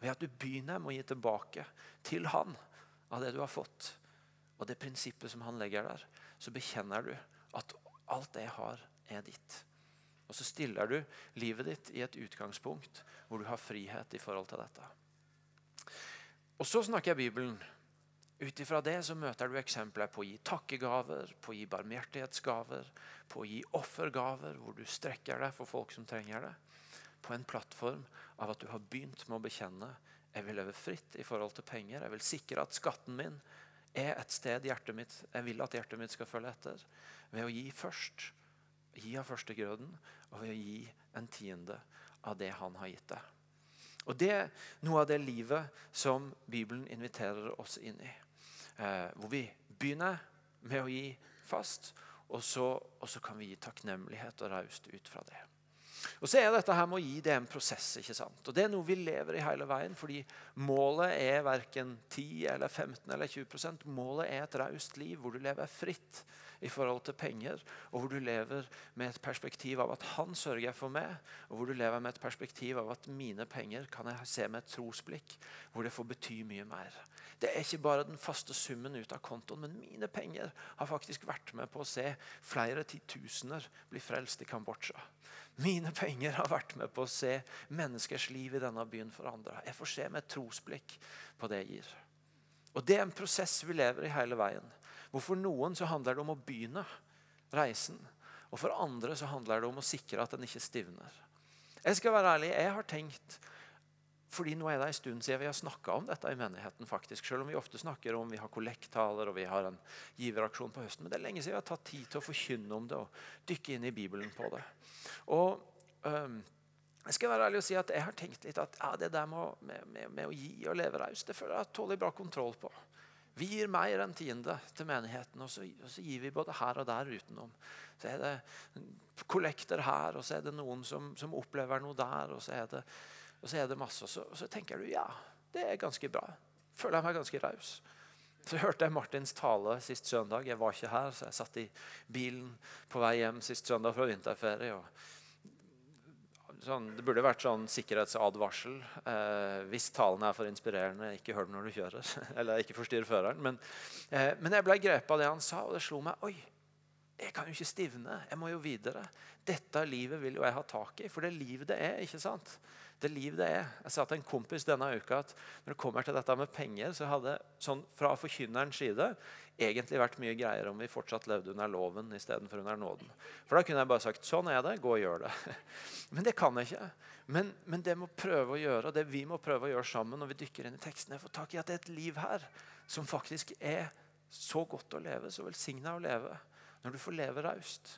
Ved at du begynner med å gi tilbake til han av det du har fått, og det prinsippet som han legger der, så bekjenner du at alt det jeg har, er ditt. Og så stiller du livet ditt i et utgangspunkt hvor du har frihet i forhold til dette. Og så snakker jeg Bibelen. Ut ifra det så møter du eksempler på å gi takkegaver, på å gi barmhjertighetsgaver, på å gi offergaver, hvor du strekker deg for folk som trenger det. På en plattform av at du har begynt med å bekjenne jeg vil leve fritt i forhold til penger. Jeg vil sikre at skatten min er et sted hjertet mitt, jeg vil at hjertet mitt skal følge etter. Ved å gi først. Gi av førstegrøden, og ved å gi en tiende av det han har gitt deg. Og Det er noe av det livet som Bibelen inviterer oss inn i. Eh, hvor vi begynner med å gi fast, og så, og så, kan vi gi takknemlighet og raust ut fra det. Og så er dette her med å gi det en prosess. ikke sant? Og Det er noe vi lever i hele veien. fordi målet er verken 10 eller 15 eller 20% Målet er et raust liv hvor du lever fritt i forhold til penger, og hvor du lever med et perspektiv av at han sørger for meg, og hvor du lever med et perspektiv av at mine penger kan jeg se med et trosblikk, hvor det får bety mye mer. Det er ikke bare den faste summen ut av kontoen, men mine penger har faktisk vært med på å se flere titusener bli frelst i Kambodsja. Mine penger har vært med på å se menneskers liv i denne byen forandra. Jeg får se med et trosblikk på det jeg gir. Og Det er en prosess vi lever i hele veien. Hvorfor noen så handler det om å begynne reisen. Og for andre så handler det om å sikre at den ikke stivner. Jeg skal være ærlig, jeg har tenkt fordi nå er det en stund siden vi har snakka om dette i menigheten. faktisk, Selv om vi ofte snakker om vi har kollekttaler og vi har en giveraksjon på høsten. Men det er lenge siden vi har tatt tid til å forkynne om det og dykke inn i Bibelen på det. Og um, jeg skal være ærlig og si at jeg har tenkt litt at ja, det der med, med, med, med å gi og leve raust, det føler jeg har tålelig bra kontroll på. Vi gir mer enn tiende til menigheten, og så, og så, gir vi både her og der utenom. Så er det kollekter her, og så er det noen som, som opplever noe der. og så er det og så er det masse, og så, og så tenker du ja, det er ganske bra. Føler jeg meg ganske raus. Så hørte jeg Martins tale sist søndag. Jeg var ikke her, så jeg satt i bilen på vei hjem sist søndag fra vinterferie. Sånn, det burde vært sånn sikkerhetsadvarsel. Eh, hvis talen er for inspirerende, ikke hør den når du kjører. Eller ikke forstyrr føreren. Men, eh, men jeg ble grepet av det han sa, og det slo meg. Oi, jeg kan jo ikke stivne. Jeg må jo videre. Dette livet vil jo jeg ha tak i, for det er livet det er. ikke sant? Det liv det er. Jeg sa til en kompis denne uka at når det kommer til dette med penger, så hadde sånn fra forkynnerens side egentlig vært mye greiere om vi fortsatt levde under loven istedenfor under nåden. For da kunne jeg bare sagt sånn er det, gå og gjør det. Men det kan jeg ikke. Men, men det må prøve å gjøre, det vi må prøve å gjøre sammen når vi dykker inn i tekstene, er å få tak i at det er et liv her som faktisk er så godt å leve, så velsigna å leve, når du får leve raust.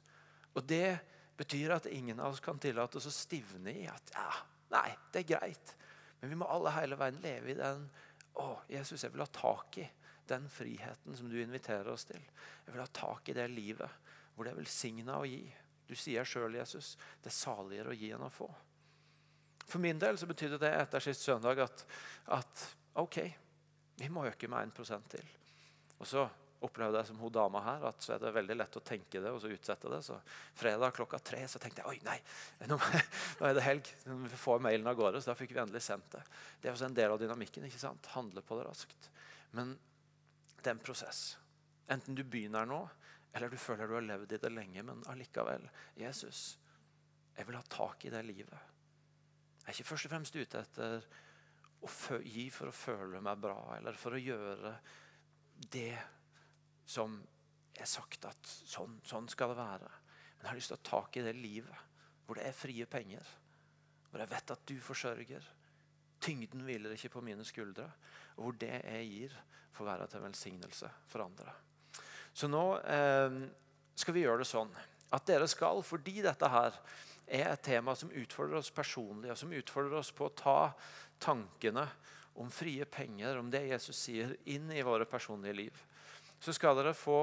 Og det betyr at ingen av oss kan tillate oss å stivne i at ja, Nei, det er greit. Men vi må alle hele veien leve i den Å, Jesus, jeg vil ha tak i den friheten som du inviterer oss til. Jeg vil ha tak i det livet hvor det er velsigna å gi. Du sier sjøl, Jesus, det er saligere å gi enn å få. For min del så betydde det etter sist søndag at, at OK, vi må øke med 1% til. Og så opplevde jeg som hun dama her, at så er det veldig lett å tenke det og så utsette det. Så fredag klokka tre så tenkte jeg oi nei, nå, er det helg. Vi får mailen av gårde, så da fikk vi endelig sendt det. Det er også en del av dynamikken. ikke sant? Handle på det raskt. Men det er en prosess. Enten du begynner nå, eller du føler du har levd i det lenge. Men allikevel, Jesus, jeg vil ha tak i det livet. Jeg er ikke først og fremst ute etter å gi for å føle meg bra, eller for å gjøre det som er sagt at sånn, sånn skal det være. Men jeg har lyst til å ta tak i det livet hvor det er frie penger. Hvor jeg vet at du forsørger. Tyngden hviler ikke på mine skuldre. Og hvor det jeg gir, får være til velsignelse for andre. Så nå eh, skal vi gjøre det sånn at dere skal, fordi dette her er et tema som utfordrer oss personlig, og som utfordrer oss på å ta tankene om frie penger, om det Jesus sier, inn i våre personlige liv så skal dere få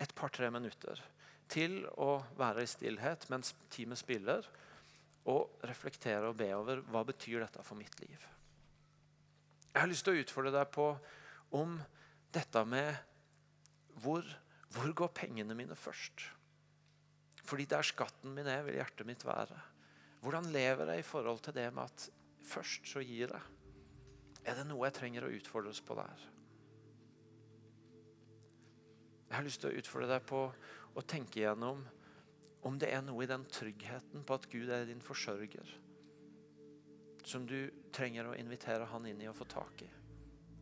et par-tre minutter til å være i stillhet mens teamet spiller, og reflektere og be over hva betyr dette for mitt liv. Jeg har lyst til å utfordre deg på om dette med hvor, hvor går pengene mine først? Fordi der skatten min er, vil hjertet mitt være. Hvordan lever jeg i forhold til det med at først så gir jeg? Er det noe jeg trenger å utfordres på der? Jeg har lyst til å utfordre deg på å tenke igjennom om det er noe i den tryggheten på at Gud er din forsørger, som du trenger å invitere han inn i og få tak i.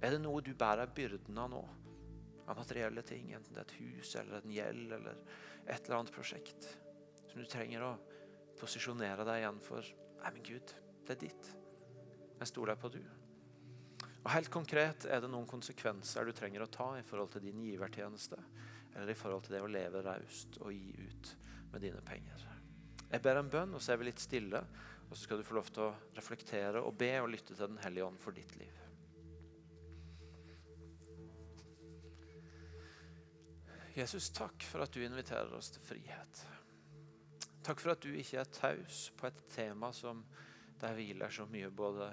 Er det noe du bærer byrden av nå? Av materielle ting, enten det er et hus eller en gjeld eller et eller annet prosjekt. Som du trenger å posisjonere deg igjen for. Nei, men Gud, det er ditt. Jeg stoler på du. Og Helt konkret er det noen konsekvenser du trenger å ta i forhold til din givertjeneste, eller i forhold til det å leve raust og gi ut med dine penger. Jeg ber en bønn, og så er vi litt stille. Og så skal du få lov til å reflektere og be og lytte til Den hellige ånd for ditt liv. Jesus, takk for at du inviterer oss til frihet. Takk for at du ikke er taus på et tema som der hviler så mye både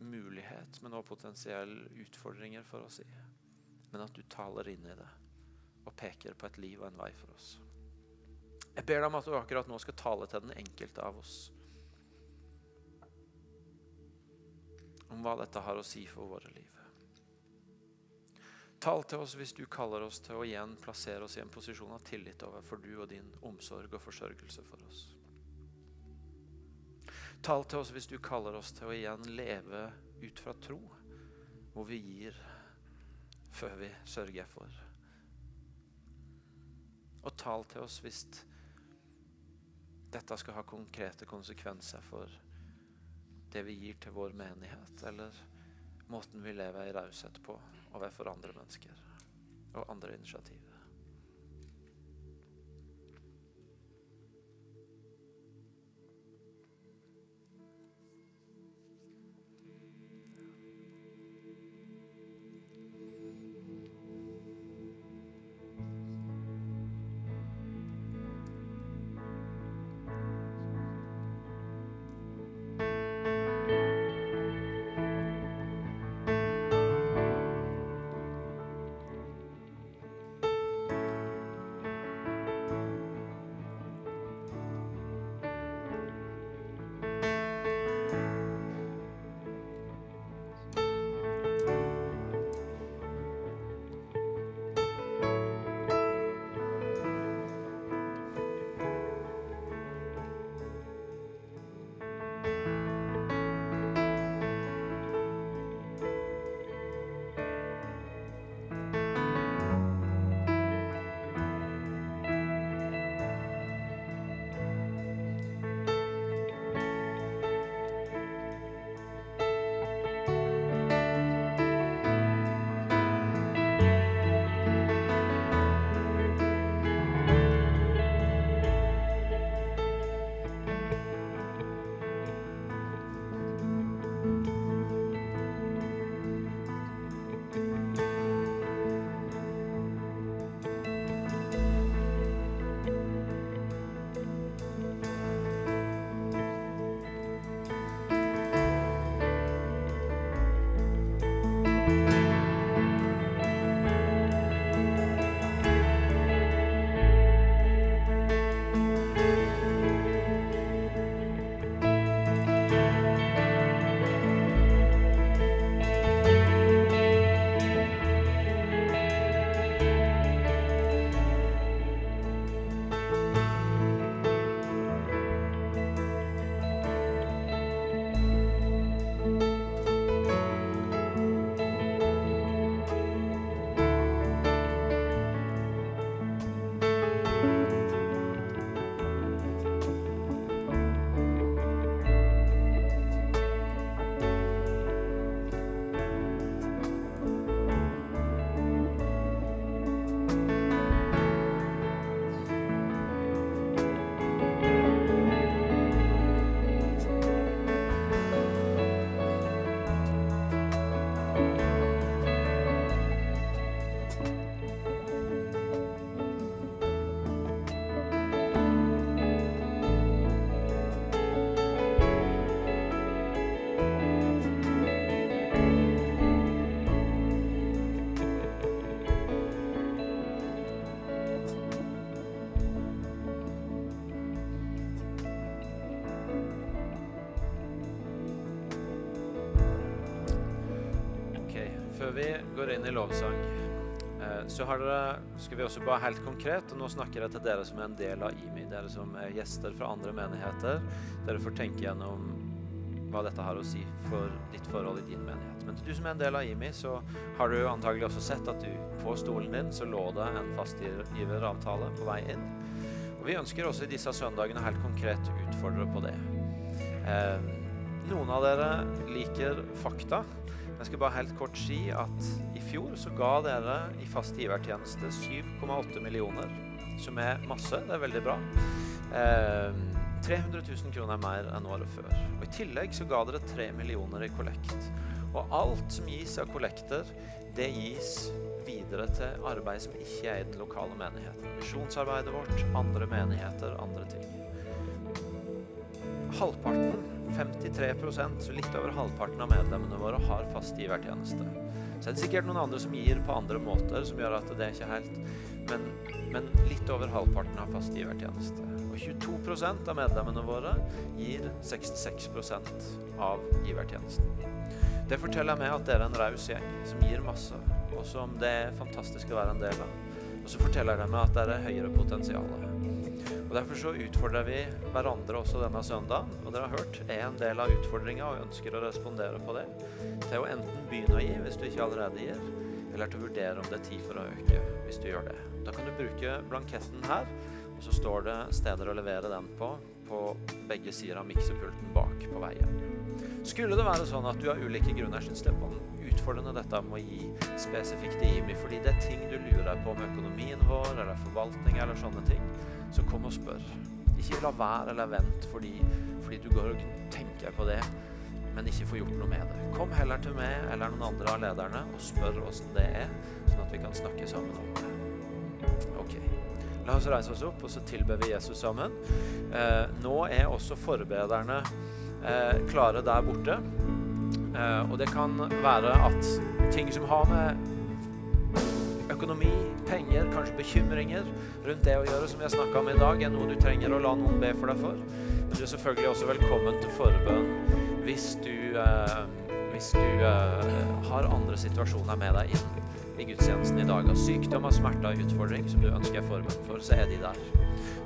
mulighet, men også potensielle utfordringer for oss i. Men at du taler inn i det og peker på et liv og en vei for oss. Jeg ber deg om at du akkurat nå skal tale til den enkelte av oss. Om hva dette har å si for våre liv. Tal til oss hvis du kaller oss til å igjen plassere oss i en posisjon av tillit overfor du og din omsorg og forsørgelse for oss. Tal til oss hvis du kaller oss til å igjen leve ut fra tro, hvor vi gir før vi sørger for. Og tal til oss hvis dette skal ha konkrete konsekvenser for det vi gir til vår menighet, eller måten vi lever i raushet på overfor andre mennesker og andre initiativ. Inn i lovsang, eh, så dere, skal vi også bare helt konkret og Nå snakker jeg til dere som er en del av IMI, dere som er gjester fra andre menigheter. Dere får tenke gjennom hva dette har å si for ditt forhold i din menighet. Men til du som er en del av IMI, så har du antagelig også sett at du på stolen din så lå det en fastgiveravtale på vei inn. Og Vi ønsker også i disse søndagene helt konkret utfordre på det. Eh, noen av dere liker fakta. Jeg skal bare helt kort si at i fjor så ga dere i fast givertjeneste 7,8 millioner, som er masse. Det er veldig bra. Eh, 300 000 kroner mer enn året før. Og I tillegg så ga dere 3 millioner i kollekt. Og alt som gis av kollekter, det gis videre til arbeid som ikke er i den lokale menigheten. Misjonsarbeidet vårt, andre menigheter, andre ting. halvparten, 53% så litt over halvparten av medlemmene våre har fast givertjeneste. Så er det sikkert noen andre som gir på andre måter, som gjør at det er ikke helt Men, men litt over halvparten har fast givertjeneste. Og 22% av medlemmene våre gir 66% av givertjenesten. Det forteller meg at dere er en raus gjeng som gir masse, og som det er fantastisk å være en del av. Og så forteller det meg at det er høyere potensial. Og Derfor så utfordrer vi hverandre også denne søndagen. Og dere har hørt en del av utfordringa og ønsker å respondere på det. Til å enten begynne å gi hvis du ikke allerede gir, eller til å vurdere om det er tid for å øke hvis du gjør det. Da kan du bruke blanketten her, og så står det steder å levere den på på begge sider av miksepulten bak på veien. Skulle det være sånn at du av ulike grunner syns det er utfordrende dette med å gi spesifikt i IMI, fordi det er ting du lurer på om økonomien vår eller forvaltning eller sånne ting, så kom og spør. Ikke la være eller vent fordi, fordi du går og tenker på det, men ikke får gjort noe med det. Kom heller til meg eller noen andre av lederne og spør åssen det er, sånn at vi kan snakke sammen om det. Ok. La oss reise oss opp, og så tilber vi Jesus sammen. Eh, nå er også forbederne eh, klare der borte. Eh, og det kan være at ting som har med økonomi, penger, kanskje bekymringer rundt det å gjøre, som vi har snakka om i dag, er noe du trenger å la noen be for deg for. Men du er selvfølgelig også velkommen til forbønn hvis du, eh, hvis du eh, har andre situasjoner med deg inn i gudstjenesten i dag. Av sykdom, av smerte, av utfordring som du ønsker forbønn for, så er de der.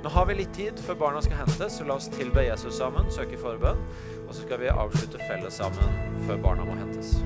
Nå har vi litt tid før barna skal hentes, så la oss tilbe Jesus sammen, søke forbønn. Og så skal vi avslutte felles sammen før barna må hentes.